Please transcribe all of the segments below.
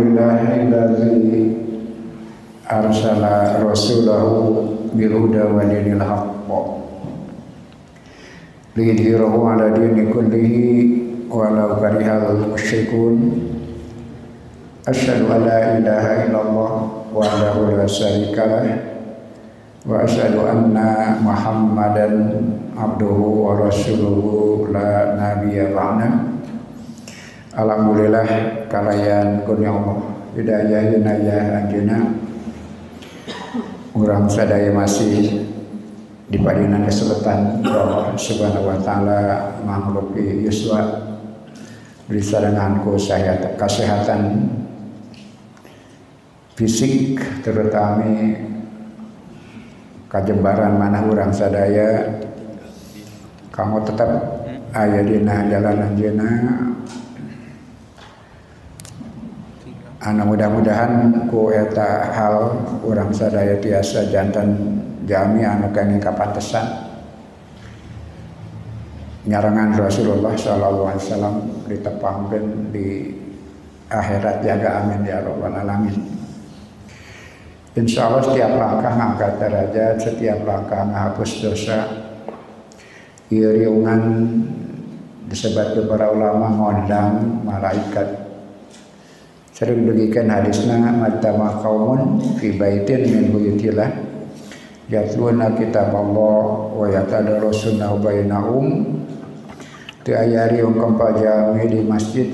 Alhamdulillahillazi arsala rasulahu bil huda wa dinil haqq. Liyudhhirahu ala dini kullihi walau karihal musyrikun. Asyhadu an la ilaha illallah wahdahu la syarika lah. Wa asyhadu anna muhammadan abduhu wa rasuluhu la nabiyya ba'da Alhamdulillah kalayan kurnia Allah. Hidayah hinayah anjuna orang sadaya masih di padinan kesulitan Allah subhanahu wa ta'ala menghuluki yuswa. Beri sadanganku kesehatan fisik terutama kajembaran mana orang sadaya. Kamu tetap ayah dina jalan anjuna anu mudah-mudahan ku eta hal orang sadaya tiasa jantan jami anu kenging kapantesan nyarangan Rasulullah sallallahu alaihi wasallam ditepangkeun di akhirat jaga amin ya rabbal alamin Insya Allah setiap langkah ngangkat derajat, setiap langkah menghapus dosa. Iriungan disebut para ulama ngondang malaikat sering dugikan hadisna matama kaumun fi baitin min buyutillah yatluna kitab Allah wa yatadarusuna bainahum tu ayari yang kempal jami di masjid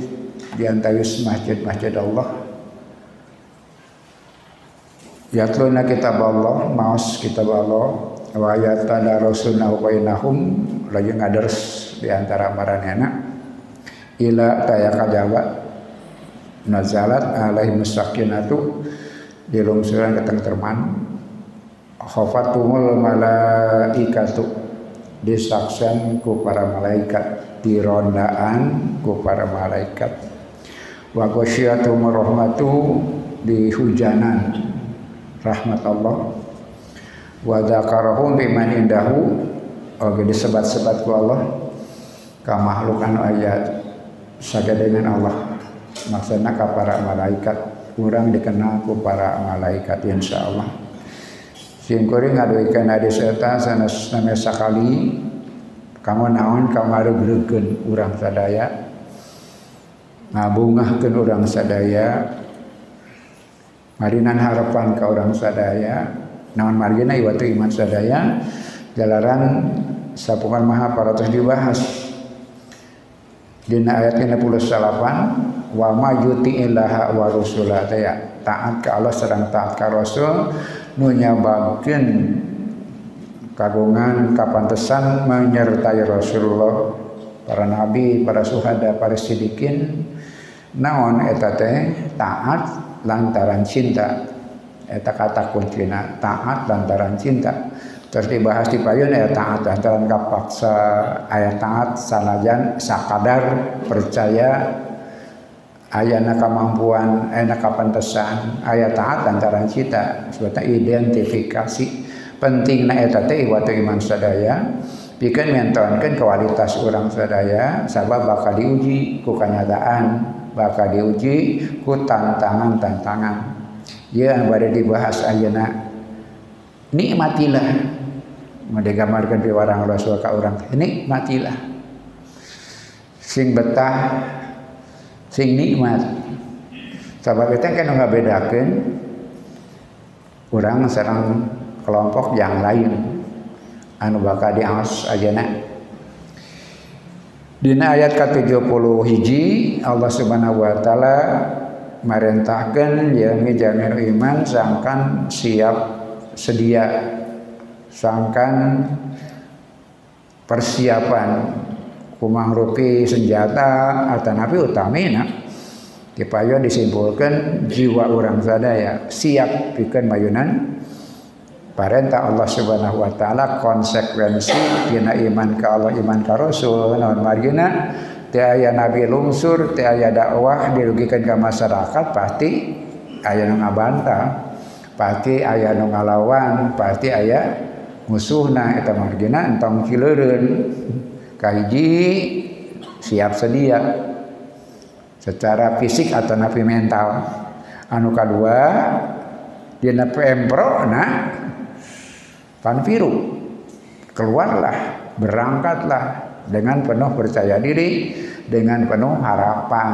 di antayus masjid-masjid Allah. Yatluna kitab Allah maus kitab Allah wa yatadarusuna bainahum lagi ngaders di antara maranena ila tayaka jawa nazalat alaihi musakinatu di lungsuran keteng terman. Khafatumul malaikatu disaksan ku para malaikat dirondaan ku para malaikat. Wa ghasyiatum rahmatu di hujanan rahmat Allah. Wa dzakarahum biman indahu oke disebat-sebat ku Allah. Ka makhlukan ayat dengan Allah maksudnya ke para malaikat. Kurang dikenal ku para malaikat insya Allah singkuri ngaduikan hadis eta sanes name sakali kamu naon kamari bergen urang sadaya. Ngabungahkeun urang sadaya. Marinan harapan ke orang sadaya. Naon margina iwatu iman sadaya? Jalaran sapungan maha paratus dibahas dina ayat 58 wa ma yuti'illaha wa rasulah ya taat ke Allah sedang taat ke Rasul nu nyababkeun kagungan kapantesan menyertai Rasulullah para nabi para suhada para sidikin naon eta teh? Taat lantaran cinta. Eta kata kuncina taat lantaran cinta terus dibahas di payun ya taat. Lantaran kapaksa ayat taat sanajan sakadar percaya ayana kemampuan enak kapantesan ayat taat antara kita sebetulnya identifikasi penting na eta teh waktu iman sadaya. Bikin mentonkan kualitas orang sadaya sabab bakal diuji ku kenyataan bakal diuji ku tantangan-tantangan. Ya pada dibahas ayana nikmatilah mau digambarkan di warang rasul ka orang nikmatilah. Sing betah sing nikmat. Sebab itu kan nggak bedakan orang serang kelompok yang lain. Anu bakal diawas aja nak Dina ayat ke-70 hiji Allah Subhanahu wa taala merintahkan ya jamir iman sangkan siap sedia sangkan persiapan kumangrupi senjata atau nabi utamina dipayo disimpulkan jiwa orang sadaya siap bikin mayunan. Perintah Allah Subhanahu wa taala konsekuensi dina iman ke Allah iman ke Rasul naon margina teu nabi lungsur teu dakwah dirugikan ke masyarakat pasti aya nu pasti aya nu ngalawan pasti aya musuhna eta margina entong kileureun kaji siap sedia. Secara fisik atau napi mental. Anu kedua dina pempro na panpiru keluarlah berangkatlah dengan penuh percaya diri dengan penuh harapan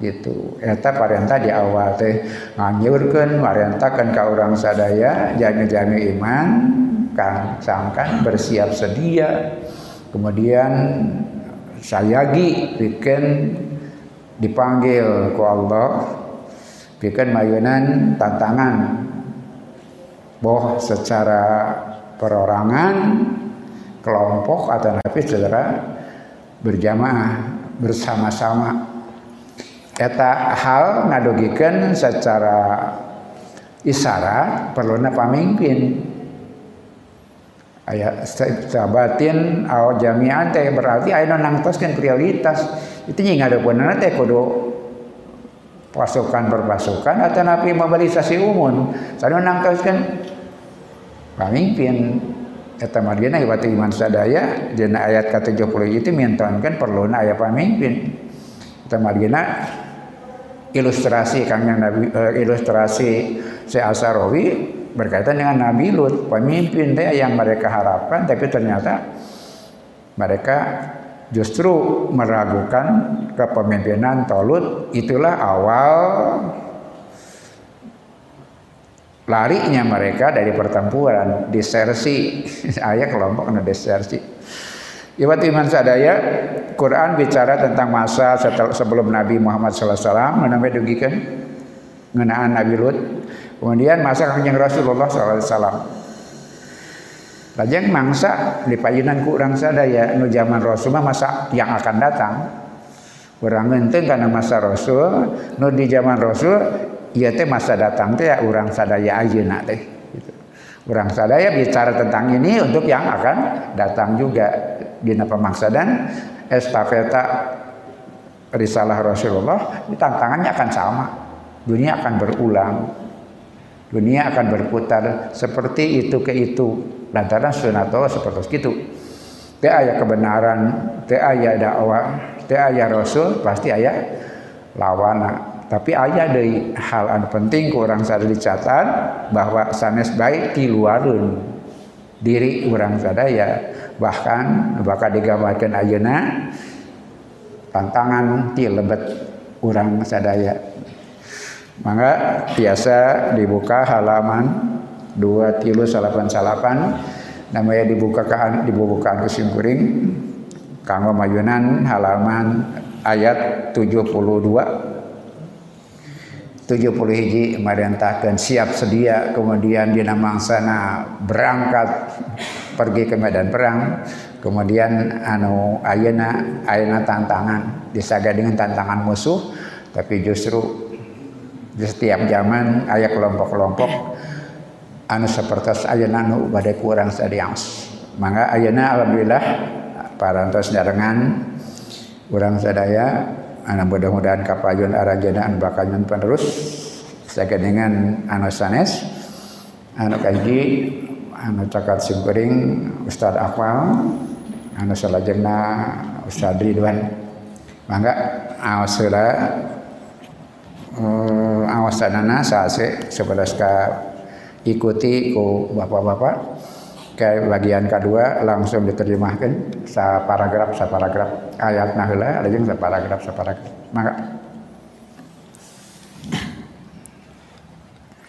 gitu. Eta parenta di awal teh nganyurkeun marentakeun ka urang sadaya jami-jami iman sangkan bersiap sedia. Kemudian sayagi bikin dipanggil ku Allah bikin mayunan tantangan. Boh secara perorangan kelompok atau nabi secara berjamaah bersama-sama. Eta hal ngadogikan secara isyarat perlunya pemimpin ayat sabatin atau jami'an teh berarti aya nangtoskeun prioritas. Itu nya ngadeupeuneuna teh kudu pasukan per pasukan atau napi mobilisasi umum. Sareng nangtoskeun pamimpin. Eta margina ibatu iman sadaya dina ayat ke-70 itu mintonkeun perluna aya pamimpin. Eta margina ilustrasi kang Nabi uh, ilustrasi si Asarawi berkaitan dengan Nabi Lut pemimpin teh yang mereka harapkan tapi ternyata mereka justru meragukan kepemimpinan Tolut. Itulah awal larinya mereka dari pertempuran disersi. Ayat kelompok disersi. Iwat iman sadaya Quran bicara tentang masa setelah, sebelum Nabi Muhammad SAW menambah dugikan mengenaan Nabi Lut. Kemudian masa kanjeng Rasulullah SAW. Lajeng mangsa di payunan kurang sadaya nu zaman Rasul masa yang akan datang. Orang ngenteng karena masa Rasul, nu di zaman Rasul iya teh masa datang teh ya orang sadaya ayeuna teh. Gitu. Orang sadaya bicara tentang ini untuk yang akan datang juga dina pemaksadan estafeta risalah Rasulullah ini tantangannya akan sama dunia akan berulang dunia akan berputar seperti itu ke itu. Lantaran sunatullah seperti itu. Te ayat kebenaran te ayat dakwah te ayat rasul pasti ayat lawana tapi ayat dari hal anu penting kurang sadar dicatat bahwa sanes baik di luarun diri orang sadaya bahkan bakal digambarkan ayeuna tantangan ti lebet urang sadaya maka biasa dibuka halaman dua tilu salapan salapan. Namanya dibuka ke dibuka ke simkuring kanggo mayunan halaman ayat 72 70 hiji merentahkan siap sedia kemudian dina mangsana berangkat pergi ke medan perang. Kemudian anu ayana ayana tantangan disaga dengan tantangan musuh tapi justru di setiap zaman ayah kelompok-kelompok anu seperti ayana anu badai kurang sadians maka ayana alhamdulillah para antos darengan kurang sadaya anak mudah-mudahan kapayun arajanaan bakanyun penerus. Saya dengan anu sanes anu kaji anu cakat simkuring Ustad Akwal anu salajengna Ustad Ridwan. Mangga awas heula uh, awasanana saase sebelas ka ikuti ku bapak-bapak ke bagian kedua langsung diterjemahkan sa paragraf sa paragraf ayat heula lajeng sa paragraf sa paragraf mangga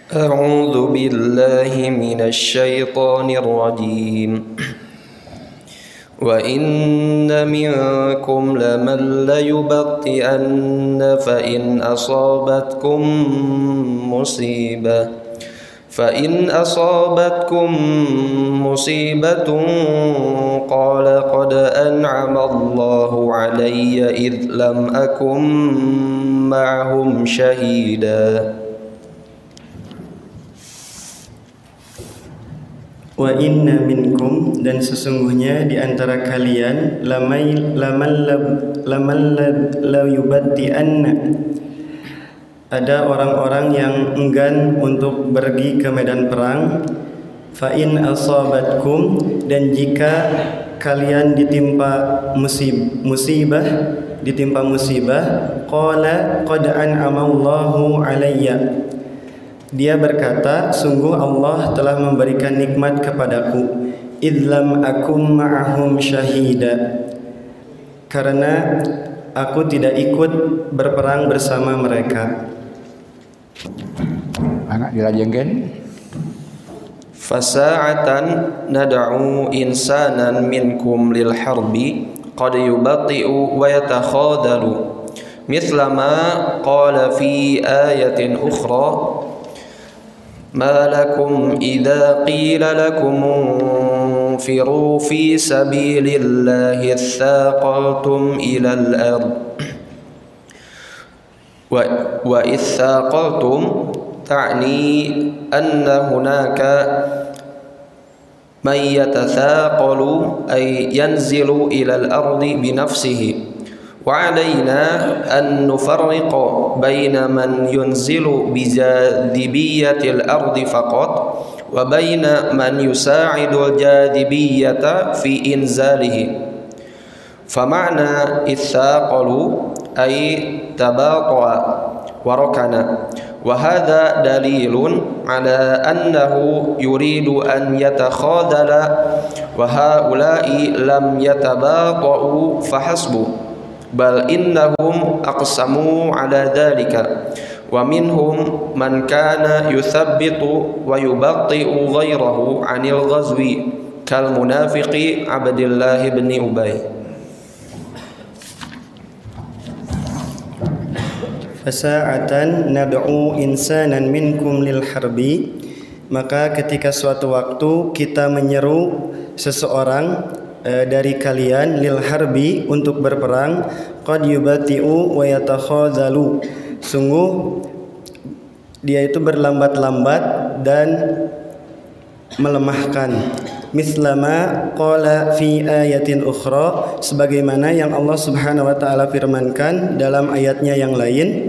أعوذ بالله من الشيطان الرجيم وإن منكم لمن ليبطئن فإن أصابتكم مصيبة فإن أصابتكم مصيبة قال قد أنعم الله علي إذ لم أكن معهم شهيداً Wa inna minkum dan sesungguhnya di antara kalian lamai laman laman la yubatti anna. Ada orang-orang yang enggan untuk pergi ke medan perang. Fa in asabatkum dan jika kalian ditimpa musib musibah ditimpa musibah qala qad an'amallahu alayya dia berkata, sungguh Allah telah memberikan nikmat kepadaku. Idlam akum ma'ahum syahida. Karena aku tidak ikut berperang bersama mereka. Anak dirajengkan. Fasa'atan nadau insanan minkum lil harbi qad yubati'u wa yatakhadalu. Mithlama qala fi ayatin ukhra ما لكم إذا قيل لكم انفروا في سبيل الله اثاقلتم إلى الأرض. وإذ ثاقلتم تعني أن هناك من يتثاقل أي ينزل إلى الأرض بنفسه. وعلينا أن نفرق بين من ينزل بجاذبية الأرض فقط وبين من يساعد الجاذبية في إنزاله. فمعنى الثاقل أي تباطأ وركن. وهذا دليل على أنه يريد أن يتخاذل وهؤلاء لم يتباطؤوا bal innahum aqsamu ala dhalika wa minhum man kana yuthabbitu wa yubatti'u ghayrahu 'anil ghazwi kal munafiqi abdillah bin Ubay. Fasa'atan nad'u insanan minkum lil harbi maka ketika suatu waktu kita menyeru seseorang e, dari kalian lil harbi untuk berperang qad yubati'u wa yatakhadhalu. Sungguh dia itu berlambat-lambat dan melemahkan. Mislama qala fi ayatin ukhra sebagaimana yang Allah Subhanahu wa taala firmankan dalam ayatnya yang lain.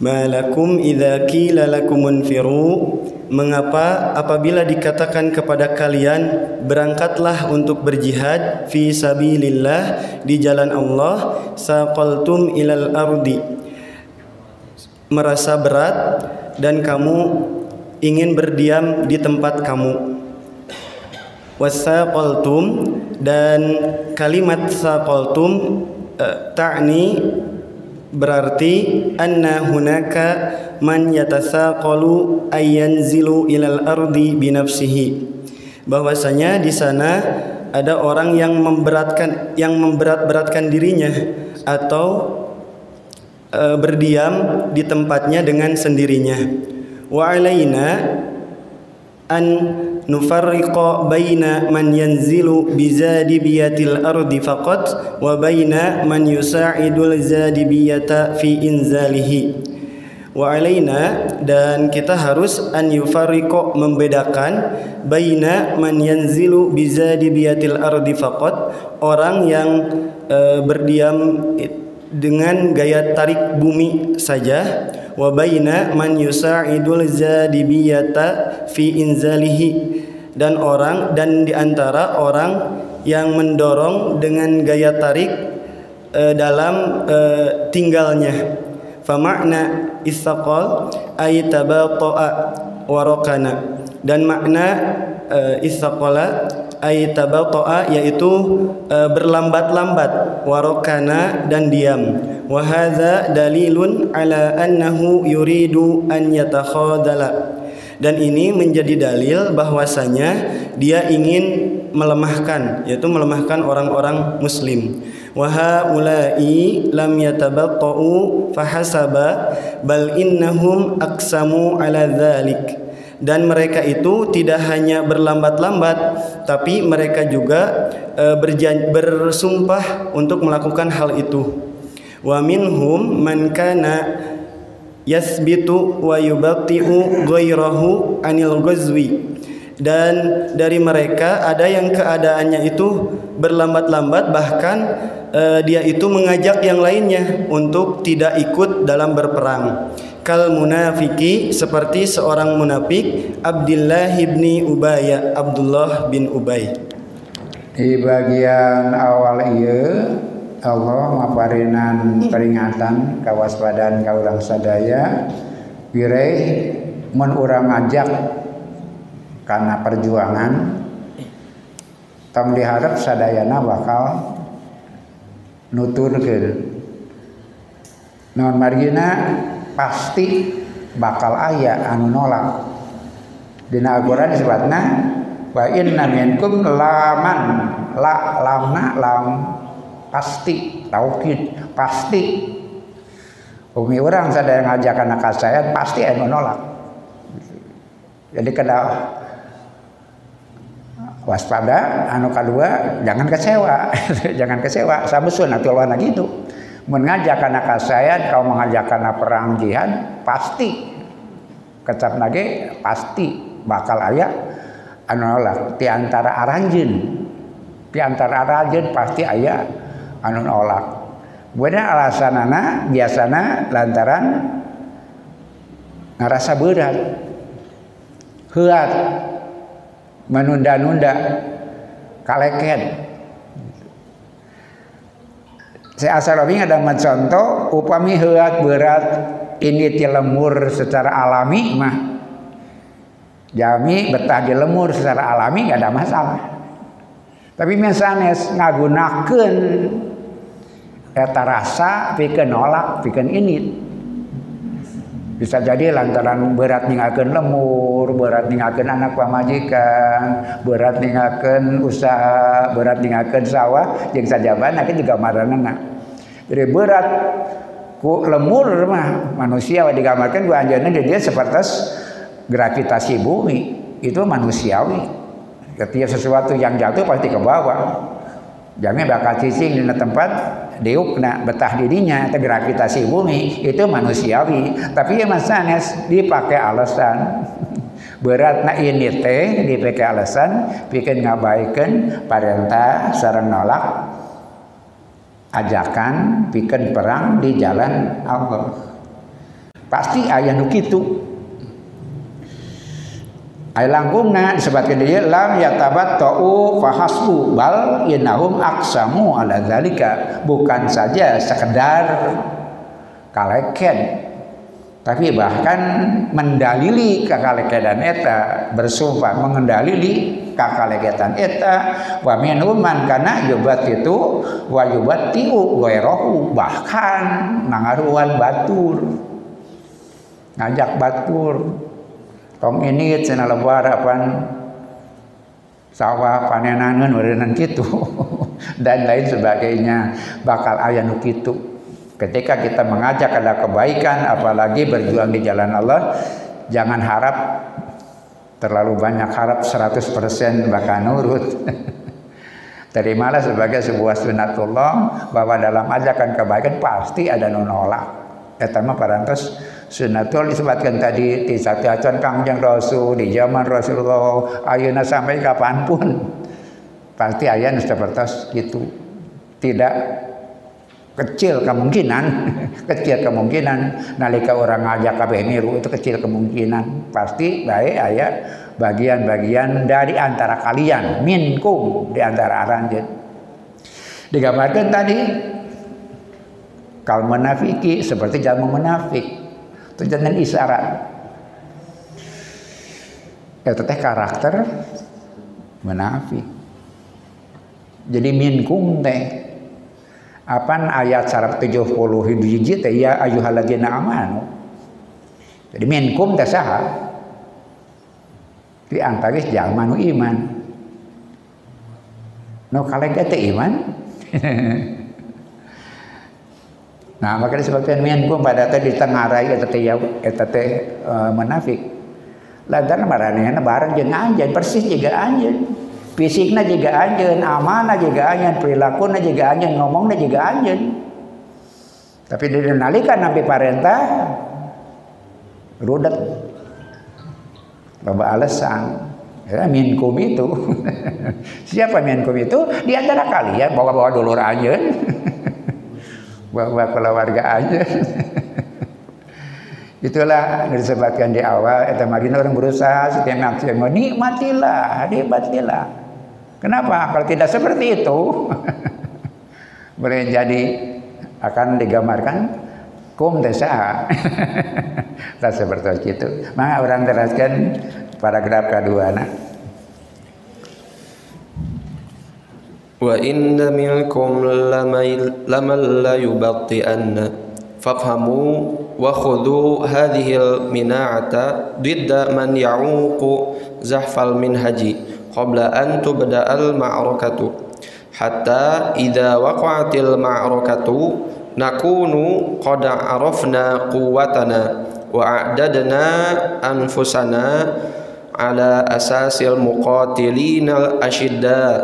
Malakum idza qila lakum unfiru mengapa apabila dikatakan kepada kalian berangkatlah untuk berjihad fi sabilillah di jalan Allah saqaltum ilal ardi. Merasa berat dan kamu ingin berdiam di tempat kamu. Wasaqaltum dan kalimat saqaltum uh, ta'ni berarti anna hunaka man yatasaqalu ayyanzilu ilal ardi binafsihi. Bahwasanya di sana ada orang yang memberatkan yang memberat-beratkan dirinya atau uh, berdiam di tempatnya dengan sendirinya. Wa alaina an nufarriqa baina man yanzilu bizadibiyatil ardi faqat wa baina man yusa'idul zadibiyata fi inzalihi. Wa alaina dan kita harus an yufarriqa membedakan baina man yanzilu bizadibiyatil ardi faqat orang yang e, berdiam dengan gaya tarik bumi saja wa baina man yusa'idul zadibiyata fi inzalihi. Dan orang dan di antara orang yang mendorong dengan gaya tarik e, dalam e, tinggalnya. Fa makna istaqal ay tabaqa'a warakana dan makna e, istaqala ay tabaqa'a yaitu e, berlambat-lambat. Warokana dan diam. Wa hadza dalilun ala annahu yuridu an yatakhadala. Dan ini menjadi dalil bahwasanya dia ingin melemahkan yaitu melemahkan orang-orang muslim. Wa haula'i lam yatabatta'u fahasaba bal innahum aqsamu ala dzalik dan mereka itu tidak hanya berlambat-lambat tapi mereka juga e, berjan, bersumpah untuk melakukan hal itu. Wa minhum man kana yasbitu wa yubatti'u ghairahu anil ghazwi. Dan dari mereka ada yang keadaannya itu berlambat-lambat bahkan uh, dia itu mengajak yang lainnya untuk tidak ikut dalam berperang kal munafiki seperti seorang munafik Abdullah bin Ubay Abdullah bin Ubay. Di bagian awal iya Allah maparinan peringatan kawaspadaan kaurang sadaya wirai mun urang ngajak karena perjuangan tong diharap sadayana bakal nuturkeun. Non margina pasti bakal aya anu nolak. Dina Al-Qur'an disebutna wa inna minkum laman la lamna lam. Pasti taukid pasti. Umi orang sadaya ngajak anak saya pasti anu nolak. Jadi kena waspada anu kedua jangan kecewa. Jangan kecewa sabesun atuh lawan gitu mengajak anak saya kau mengajak anak perang jihad pasti. Kecap nage pasti. Bakal ayah anu nolak di antara aranjeun di antara aranjeun pasti ayah anu nolak. Bener alasanana biasana lantaran ngerasa berat. Heat menunda-nunda kaleket saya asal ada contoh upami heat berat ini ti lemur secara alami mah. Jami betah di lemur secara alami gak ada masalah. Tapi misalnya ngagunakan eta rasa pikeun nolak pikeun ini bisa jadi lantaran berat ninggalkan lemur berat ninggalkan anak pamajikan berat ninggalkan usaha berat ninggalkan sawah jeung sajaban akhirnya juga maranana jadi berat. Ku lemur mah. Manusia digambarkan ku anjeunna dia seperti gravitasi bumi. Itu manusiawi. Ketika sesuatu yang jatuh pasti ke bawah. Jangan bakal cicing di tempat diukna betah dirinya atau gravitasi bumi. Itu manusiawi. Tapi ya mas dipakai alasan. Berat na ini teh dipakai alasan bikin ngabaikan perintah sarang nolak ajakan bikin perang di jalan Allah. Pasti ayah nu kitu. Ay langgungna disebutkan dia lam yatabat ta'u fahasbu bal innahum aksamu ala zalika bukan saja sekedar kaleken tapi bahkan mendalili kakalekedan eta bersumpah mengendalili kakaleketan eta wa minhum man kana yubat itu wa yubattiu ghairahu bahkan nangaruan batur ngajak batur. Tong ini cenah lebar sawah panenanan urenan gitu dan lain sebagainya bakal aya nu kitu ketika kita mengajak ada kebaikan apalagi berjuang di jalan Allah jangan harap terlalu banyak harap 100% bakal nurut. Terimalah sebagai sebuah sunatullah bahwa dalam ajakan kebaikan pasti ada nolak. Eta mah parantos sunnatul disebutkan tadi di satu acan kangjeng Rasul di zaman Rasulullah ayeuna sampai kapan pun. Pasti ayat seperti itu tidak kecil kemungkinan. Kecil kemungkinan. Nalika orang ngajak kabeh niru itu kecil kemungkinan. Pasti baik ayat bagian-bagian dari antara kalian. Minkum di antara aranjeun digambarkan tadi kal menafiki seperti jamu menafik itu jangan isyarat. Itu teh karakter menafik jadi minkum teh apa ayat 170 hiji teh? Ya ayyuhalladzina amanu. Jadi minkum teh saha? Di antara jalma nu iman. No kaleng teh iman? Nah, maka disebabkan minkum pada teh ditengarai eta teh eta teh uh, munafik. Lantaran maranehna bareng jeung anjeun persis juga anjeun. Fisikna juga anjeun, amanah juga anjeun, perilakunya juga anjeun, ngomongna juga anjeun. Tapi di nalika nabi parentah rudet. Baba alasan ya, minkum itu. Siapa minkum itu? Di antara kalian bawa-bawa dulur anjeun bahwa keluarga aja itulah disebutkan di awal eta orang berusaha setiap maksimal nikmatilah nikmatilah kenapa? Kalau tidak seperti itu boleh jadi akan digambarkan kum desa. Tak seperti itu. Maka orang teraskan paragraf kedua nak wa inna minkum laman la yubati'anna fafhamu wa khudhu hadhihi al-mina'ata didda man ya'uqu zahfal minhaji qabla an tubda al-ma'rakatu hatta idza waqa'atil ma'rakatu nakunu qad arafna quwwatana wa a'dadna anfusana ala asasil muqatilin al ashidda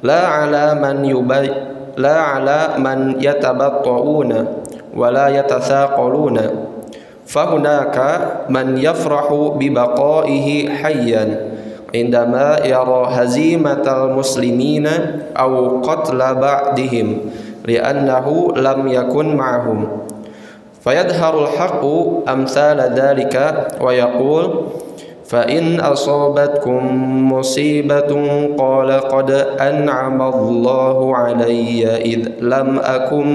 la ala man yubay la ala man yatabatta'una wa la yatathaqaluna. Fahunaka man yafrahu bi baqaihi hayyan عندما يرى هزيمة المسلمين أو قتل بعضهم لأنه لم يكن معهم. فيظهر الحق أمثال ذلك ويقول فإن أصابتكم مصيبة قال قد أنعم الله علي إذ لم أكن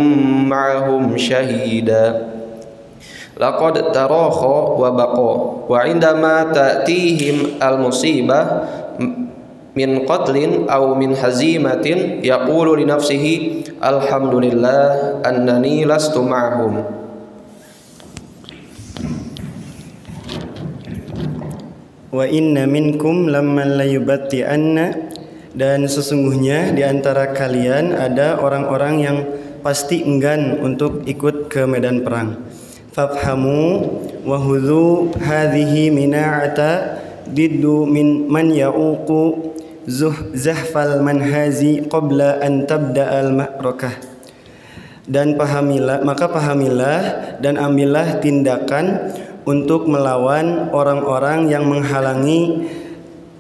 معهم شهيداً. laqad tarakha wa baqa wa indama ta'tihim al musibah min qatlin aw min hazimatin yaqulu li nafsihi alhamdulillah annani lastu ma'hum wa inna minkum lamman layubatti'anna dan sesungguhnya di antara kalian ada orang-orang yang pasti enggan untuk ikut ke medan perang fafhamu wa hudhu hadhihi mina'ata diddu min man ya'uqu zahfal manhazi qabla an tabda ma'rakah dan pahamilah maka pahamilah dan ambillah tindakan untuk melawan orang-orang yang menghalangi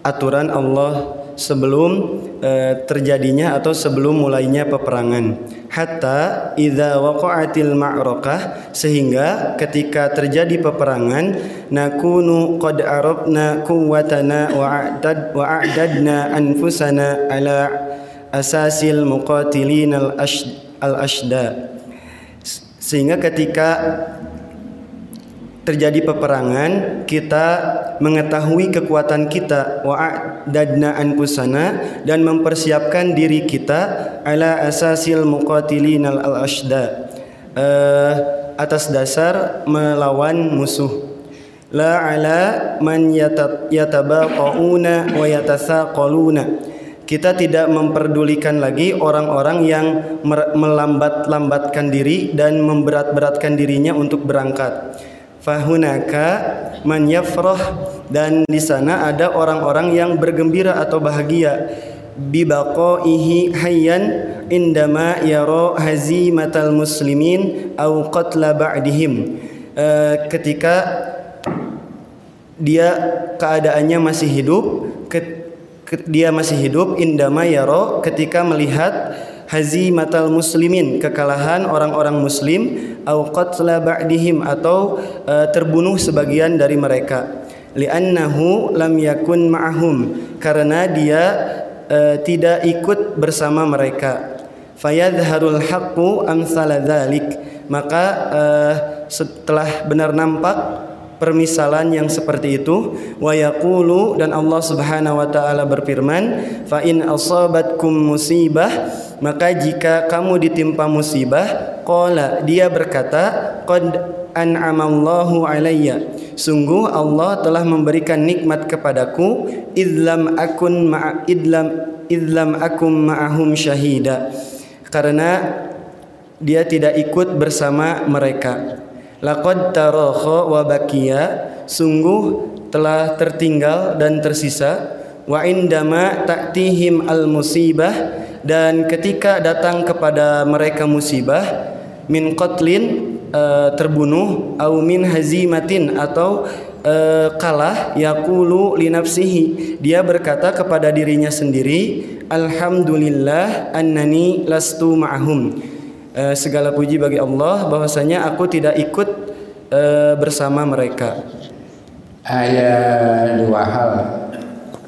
aturan Allah sebelum e, terjadinya atau sebelum mulainya peperangan. Hatta idza waqa'atil ma'rakah sehingga ketika terjadi peperangan nakunu qad arabna quwwatana wa a'dadna anfusana ala asasil muqatilin al ashda sehingga ketika terjadi peperangan kita mengetahui kekuatan kita wa'adadna anfusana dan mempersiapkan diri kita ala asasil muqatilin al ashda uh, atas dasar melawan musuh. La ala man yatabaqauna wa yatasaqaluna. Kita tidak memperdulikan lagi orang-orang yang melambat-lambatkan diri dan memberat-beratkan dirinya untuk berangkat fahunaka man yafrah dan di sana ada orang-orang yang bergembira atau bahagia. Bibaqaihi hayyan indama yara hazimatal muslimin au qatla ba'dihim. Uh, ketika dia keadaannya masih hidup ke, ke, dia masih hidup indama yara ketika melihat hazimatal muslimin kekalahan orang-orang muslim au qatla ba'dihim atau uh, terbunuh sebagian dari mereka. Li'annahu lam yakun ma'ahum karena dia uh, tidak ikut bersama mereka. Fayadharul haqqu amsala dzalik maka uh, setelah benar nampak permisalan yang seperti itu. Wa yaqulu dan Allah Subhanahu wa taala berfirman fa in asabatkum musibah maka jika kamu ditimpa musibah qala dia berkata qad an'amallahu alayya. Sungguh Allah telah memberikan nikmat kepadaku idlam akun ma'a idlam idlam akum ma'ahum syahida. Karena dia tidak ikut bersama mereka laqad tarakha wa baqiya sungguh telah tertinggal dan tersisa. Wa indama ta'tihim al musibah dan ketika datang kepada mereka musibah min qatlin uh, terbunuh au min hazimatin atau uh, kalah yaqulu li nafsihi. Dia berkata kepada dirinya sendiri alhamdulillah annani lastu ma'hum uh, segala puji bagi Allah bahwasanya aku tidak ikut uh, bersama mereka. Ayat dua hal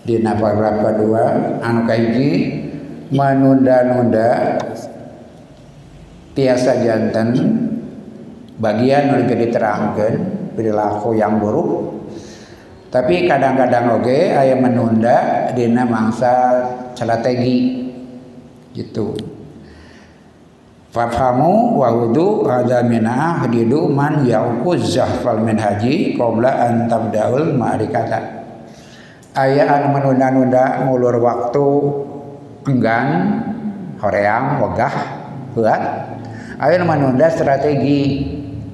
di nafas 2 anu kaiji menunda-nunda tiasa jantan bagian nu diterangkan perilaku yang buruk. Tapi kadang-kadang oke okay, ayah menunda dina mangsa strategi gitu Fafhamu wa wudu ada minah hadidu man yauquz zahfal min haji qabla an tabdaul ma'rikata. Aya anu menunda-nunda ngulur waktu enggan horeang wegah buat aya menunda strategi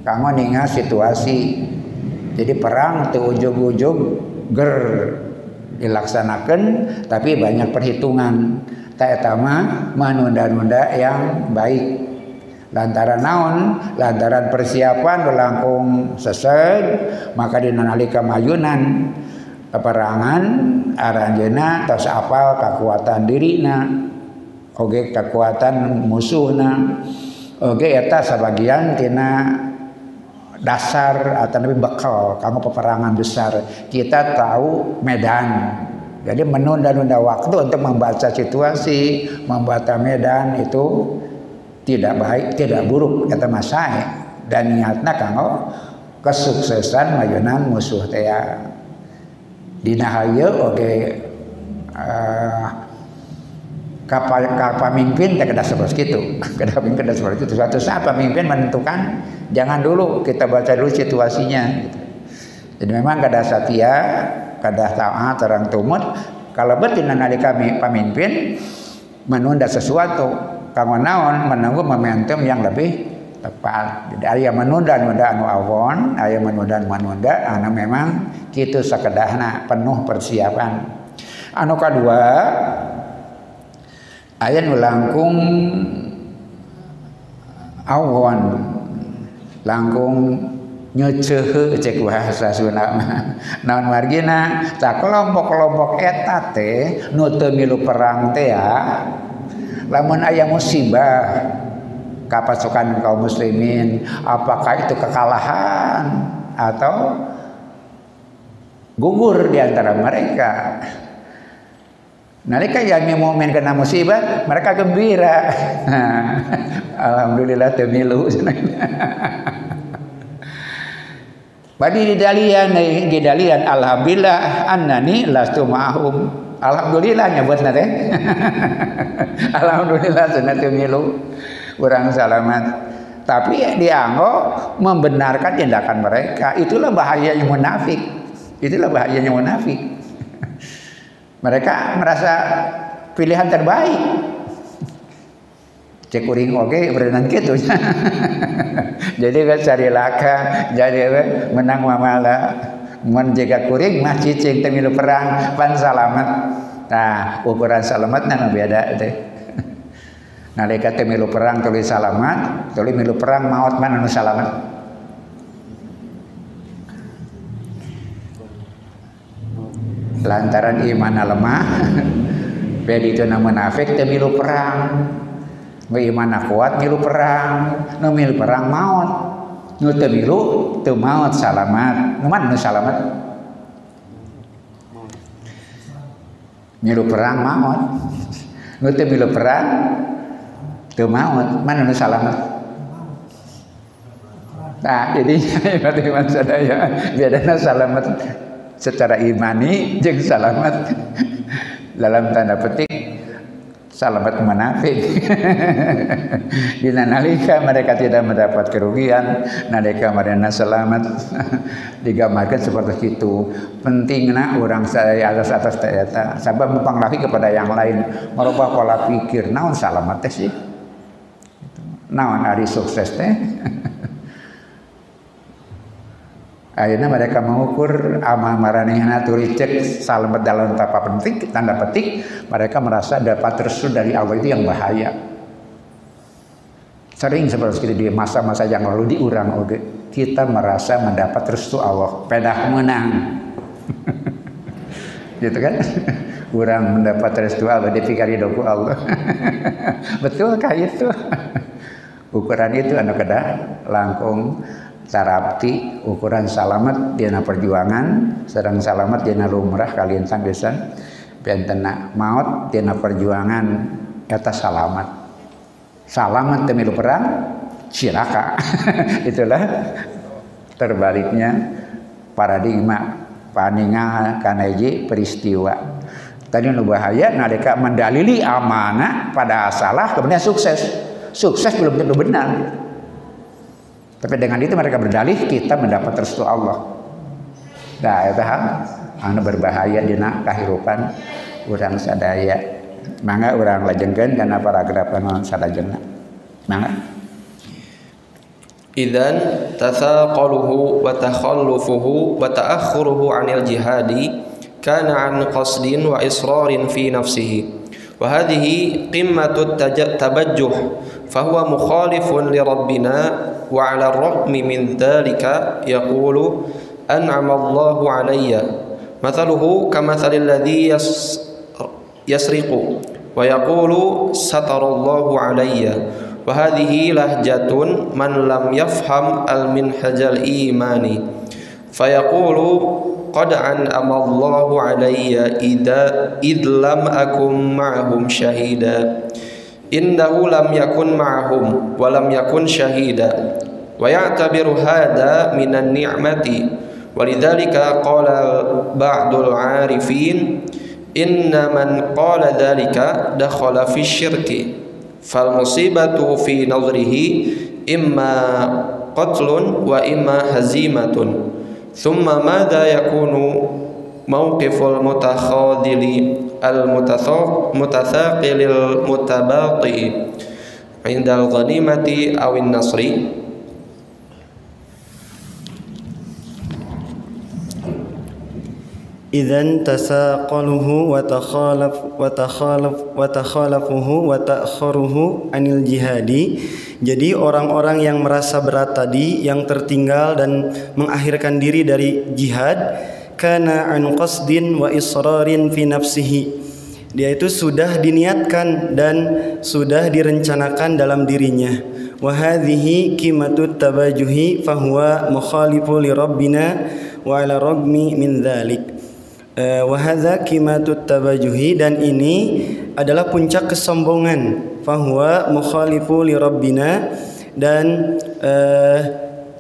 kanggo ningal situasi. Jadi perang teu ujug-ujug ger dilaksanakan tapi banyak perhitungan. Tak etama menunda-nunda yang baik lantaran naon lantaran persiapan berlangkung sesed maka dinalika mayunan peperangan aranjena tos apal kekuatan dirina oge kekuatan musuhna oge eta sebagian tina dasar atau lebih bekal kamu peperangan besar. Kita tahu medan. Jadi menunda-nunda waktu untuk membaca situasi membaca medan itu tidak baik tidak buruk kata masai dan niatna kanggo kesuksesan majunan musuh teh dina hayeu oge uh, kapal pemimpin teh kada seperti itu kada pemimpin kada seperti itu suatu saat pemimpin menentukan jangan dulu kita baca dulu situasinya gitu. jadi memang kada setia kada taat orang tumut. Kalau betina nalika pemimpin menunda sesuatu kanggo naon menunggu momentum yang lebih tepat. Jadi aya menunda-nunda anu awon, aya menunda-menunda anu memang kitu sakedahna penuh persiapan. Anu kadua aya nu langkung awon langkung nyeuceuh cek bahasa Sunda naon margina tak kelompok-kelompok eta teh milu perang teh ya lamun ayah musibah kapasukan kaum muslimin apakah itu kekalahan atau gugur di antara mereka Nalika yang mukmin kena musibah, mereka gembira. Alhamdulillah temilu. Badi di dalian di dalian alhamdulillah annani lastu ma'hum Alhamdulillah nyebut nate. Alhamdulillah sunat milu kurang selamat. Tapi dianggo membenarkan tindakan mereka. Itulah bahayanya munafik. Itulah bahayanya munafik. mereka merasa pilihan terbaik. Cek uring oke okay, berenang gitu. jadi kan cari laka, jadi menang mamala menjaga kuring mah cicing temilu perang pan selamat nah ukuran selamat nah beda teh. Nalika temilu perang tulis selamat tulis milu perang maut mana nu selamat lantaran iman lemah beda itu nama munafik temilu perang. Iman kuat milu perang nu milu perang maut nu teu milu teu maot salamat. Nu mana nu salamat. Milu perang maot nu teu milu perang teu maot mana nu salamat. Nah, jadi berarti iman sadaya biadana salamat. Secara imani jeung salamat. Dalam tanda petik salamat munafik. Bila nalika mereka tidak mendapat kerugian, nalika mereka selamat digambarkan seperti itu. Pentingnya orang saya atas atas ternyata sabab mempengaruhi kepada yang lain, merubah pola pikir. Naon selamat teh sih? Naon hari sukses teh? Akhirnya mereka mengukur amal maranihna turi cek salamet dalam tapa penting tanda petik mereka merasa dapat restu dari Allah itu yang bahaya. Sering seperti itu di masa-masa yang lalu diurang oke kita merasa mendapat restu Allah, pedah menang. gitu kan? Urang mendapat restu Allah dipikari doku Allah. Betul kayak itu? Ukuran itu anak kedah langkung tarapti ukuran salamet dina perjuangan. Sedang salamet dina lumrah kalian sanggesan bentena maut dina perjuangan eta salamat salaman temilu perang cilaka. Itulah terbaliknya paradigma paningal kanaji peristiwa. Tadi nu bahaya nalika mendalili amanah pada salah kemudian sukses. Sukses belum tentu benar tapi dengan itu mereka berdalih kita mendapat restu Allah. Nah, ya itu anu berbahaya dina kahirupan urang sadaya. Mangga urang lajengkeun kana paragraf anu orang sadajengna. Mangga. Idan tathaqaluhu wa takhallufuhu wa ta'akhuruhu 'anil jihadi kana 'an qasdin wa israrin fi nafsihi. Wa hadhihi qimmatut tabajjuh قمة التبجح فهو مخالف لربنا وعلى الرغم من ذلك يقول أنعم الله علي مثله كمثل الذي يسرق ويقول ستر الله علي وهذه لهجة من لم يفهم المنهج الإيماني فيقول قد أنعم الله علي إذا إذ لم أكن معهم شهيدا إنه لم يكن معهم ولم يكن شهيدا. ويعتبر هذا من النعمة. ولذلك قال بعض العارفين إن من قال ذلك دخل في الشرك. فالمصيبة في نظره إما قتل وإما هزيمة. ثم ماذا يكون mauqiful mutakhadili al mutasaq mutathaqilil mutabati indal ghanimati awin nasri Idzan tasaqaluhu wa takhalaf wa takhalaf wa takhalafuhu wa ta'khuruhu anil jihadi. Jadi orang-orang yang merasa berat tadi yang tertinggal dan mengakhirkan diri dari jihad kana an qasdin wa israrin fi nafsihi. Dia itu sudah diniatkan dan sudah direncanakan dalam dirinya. Wa hadhihi kimatut tabajuhi fahuwa mukhalifu li rabbina wa ala ragmi min dhalik. Eh, wahada kimatut tabajuhi dan ini adalah puncak kesombongan. Fahuwa mukhalifu li rabbina dan uh,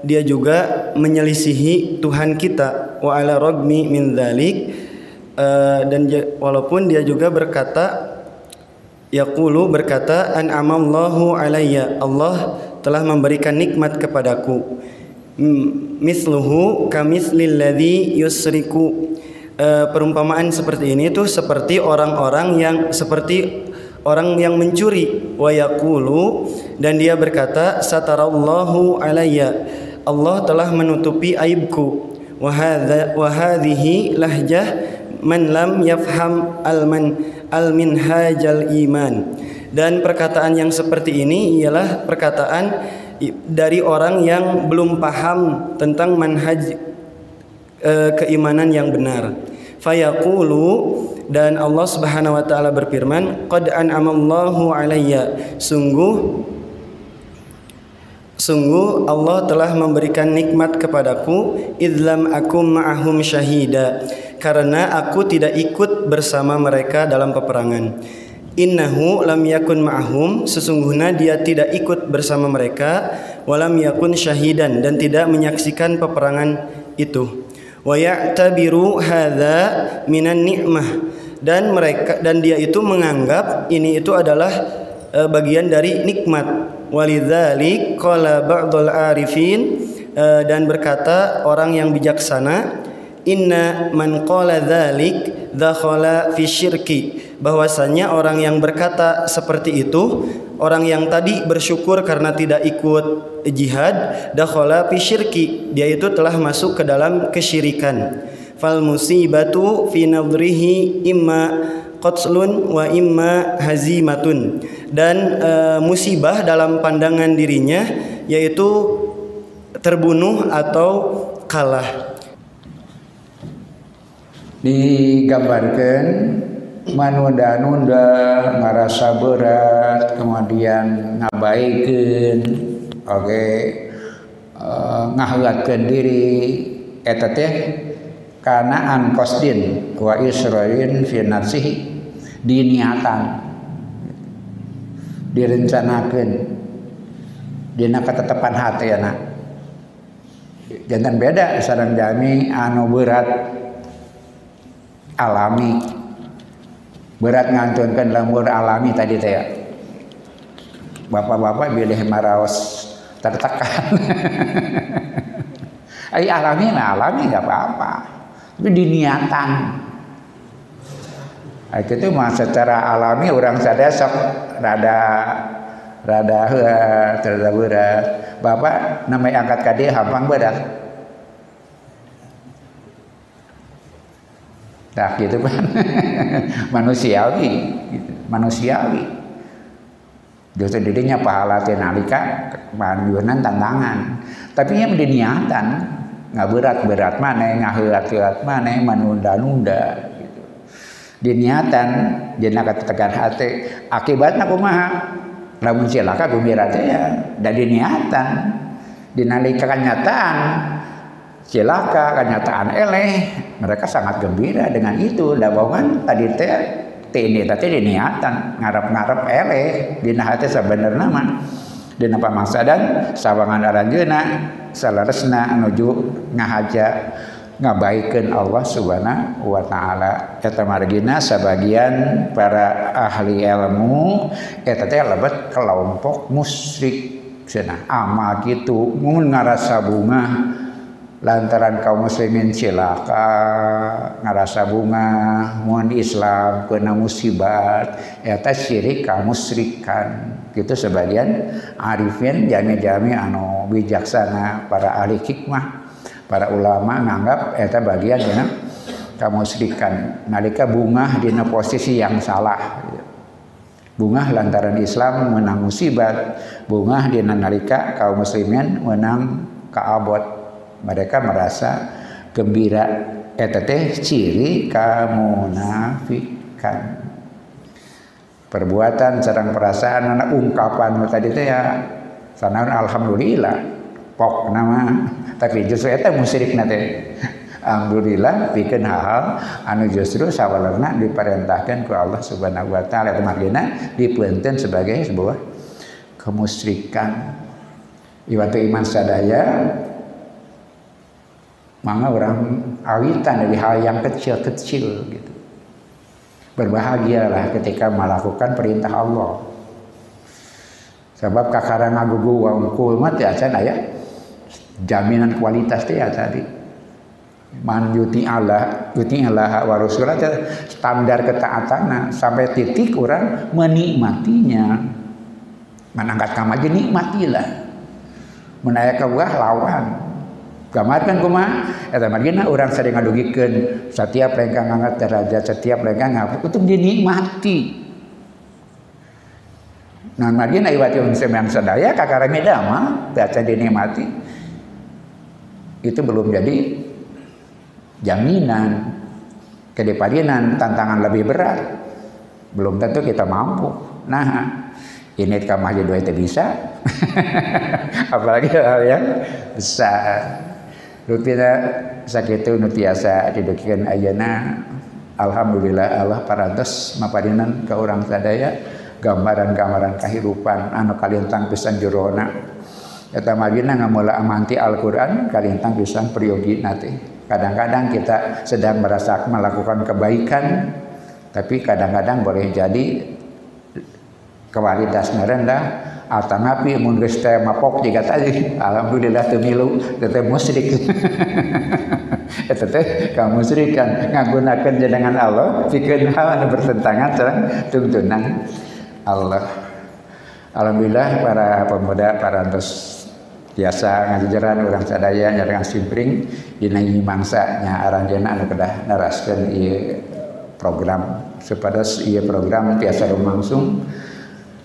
dia juga menyelisihi Tuhan kita wa ala ragmi min dzalik uh, dan walaupun dia juga berkata yaqulu berkata an amallahu alayya. Allah telah memberikan nikmat kepadaku. Misluhu kamislil ladzi yusriku. E, perumpamaan seperti ini itu seperti orang-orang yang seperti orang yang mencuri. Wa yaqulu dan dia berkata satarallahu alayya. Allah telah menutupi aibku wa hadza wa hadhihi lahjah man lam yafham al man al dan perkataan yang seperti ini ialah perkataan dari orang yang belum paham tentang manhaj uh, keimanan yang benar. Fayaqulu dan Allah Subhanahu wa taala berfirman, "Qad an'amallahu alayya." Sungguh Sungguh Allah telah memberikan nikmat kepadaku idlam aku ma'ahum syahida karena aku tidak ikut bersama mereka dalam peperangan. Innahu lam yakun ma'ahum sesungguhnya dia tidak ikut bersama mereka walam yakun syahidan dan tidak menyaksikan peperangan itu wa ya'tabiru hadza minan ni'mah dan mereka dan dia itu menganggap ini itu adalah uh, bagian dari nikmat walidzalik qala ba'dul arifin uh, dan berkata orang yang bijaksana inna man qala dzalik dakhala fi syirki. Bahwasanya orang yang berkata seperti itu orang yang tadi bersyukur karena tidak ikut jihad dakhala fi syirki dia itu telah masuk ke dalam kesyirikan. Fal musibatu fi nadrihi imma qatlun wa imma hazimatun. Dan e, musibah dalam pandangan dirinya yaitu terbunuh atau kalah. Digambarkan manunda-nunda ngarasa berat kemudian ngabaikan oke okay. uh, diri eta teh kana an qasdin wa israin fi nafsihi diniatan. Direncanakan dina ketetapan hati ya nak jangan beda sarang jami anu berat alami. Berat ngantunkan lemur alami tadi teh bapak-bapak pilih maraos tertekan. Ay alami lah alami nggak apa-apa. Tapi diniatan itu mah secara alami orang sadesok rada rada heula rada. Berat bapak namanya angkat kade hampang berat Nah gitu kan manusiawi gitu. manusiawi. Justru dirinya pahala tenalika manjunan tantangan. Tapi yang diniatan nggak berat berat mana nggak herat herat mana menunda nunda diniatan dina tekan hati. Akibatnya kumaha? Lamun cilaka gembira teh ya dan diniatan. Dinalika kenyataan. Cilaka kenyataan eleh. Mereka sangat gembira dengan itu. Dawangan tadi teh ini tadi diniatan. Ngarep-ngarep eleh. Dina hati sebenarnya mah dina pamangsadan sawangan aranjeuna salaresna nuju ngahaja ngabaikan Allah subhanahu wa ta'ala. Eta margina sebagian para ahli ilmu eta teh lebet kelompok musyrik. Cenah amal gitu mun ngarasa bunga. Lantaran kaum muslimin cilaka ngarasa bunga mun Islam kena musibat. Eta syirik ka musyrikan. Gitu sebagian arifin jami-jami anu bijaksana para ahli hikmah para ulama nganggap eta bagian dina kamusrikan. Nalika bunga dina posisi yang salah. Bunga lantaran Islam menang musibat bunga dina nalika kaum muslimin menang kaabot. Mereka merasa gembira. Eta teh ciri kamunafikan. Perbuatan sareng perasaan anak ungkapan tadi teh ya sanaun alhamdulillah pok nama tapi justru eta musyrik nate Alhamdulillah bikin hal-hal anu justru sawalerna diperintahkan ke Allah Subhanahu wa taala itu margina dipeunteun sebagai sebuah kemusyrikan. Iwatu iman sadaya maka orang awitan dari hal yang kecil-kecil gitu. Berbahagialah ketika melakukan perintah Allah. Sebab kakarang agugu wangkul mah teh acan aya jaminan kualitas dia tadi. Man yuti Allah yuti Allah wa standar ketaatan sampai titik orang menikmatinya. Menangkat kamar aja nikmatilah. Menaya buah lawan. Gamarkan kuma eta margina orang sering ngadugikeun setiap lengkang ngangkat derajat setiap lengkang ngapuk itu dinikmati. Nah, margina iwati yang sadaya kakarame dama baca dinikmati itu belum jadi jaminan kedepadinan tantangan lebih berat. Belum tentu kita mampu. Nah ini kamu aja dua itu bisa. Apalagi hal yang besar. Rutina sakitu nutiasa didukikan ayana Alhamdulillah Allah parantos mapadinan ke orang sadaya gambaran-gambaran kehidupan. Anu kalian pisan jerona Eta magina ngamula amanti Al-Quran kalintang pisan priyogi nanti. Kadang-kadang kita sedang merasa melakukan kebaikan, tapi kadang-kadang boleh jadi kualitasnya rendah. Atau nabi mun geus teh mapok jika tadi alhamdulillah teu milu teh musyrik. Eta teh kamusyrikan nggunakeun jenengan Allah pikeun hal anu bertentangan sareng tuntunan Allah. Alhamdulillah para pemuda para antos biasa ngajaran orang sadaya nyarengan simpring dina mangsa nya aranjeuna anu kedah naraskeun ieu program. Supados ieu program tiasa lumangsung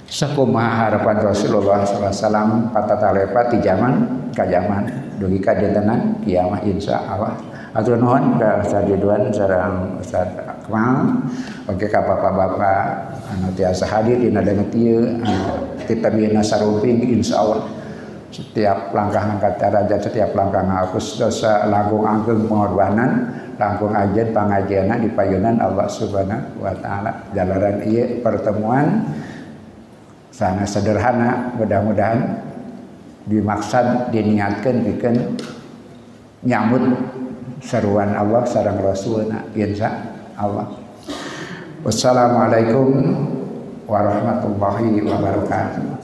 sakumaha harapan Rasulullah SAW patatalepa ti zaman ka zaman. Dugi ka dintenan kiamah insya Allah. Atur nuhun ka Ustaz Ridwan sareng Ustaz Akmal. Oke ka bapak-bapak anu tiasa hadir dina dengan ieu kita bina sarumping insyaallah setiap langkah angkat teraja setiap langkah ngaku dosa langkung angkung pengorbanan langkung ajen pangajian di payunan Allah subhanahu wa ta'ala. Jalanan iya pertemuan sangat sederhana mudah-mudahan dimaksud diniatkan bikin nyambut seruan Allah sarang Rasulna insya Allah. Wassalamualaikum warahmatullahi wabarakatuh.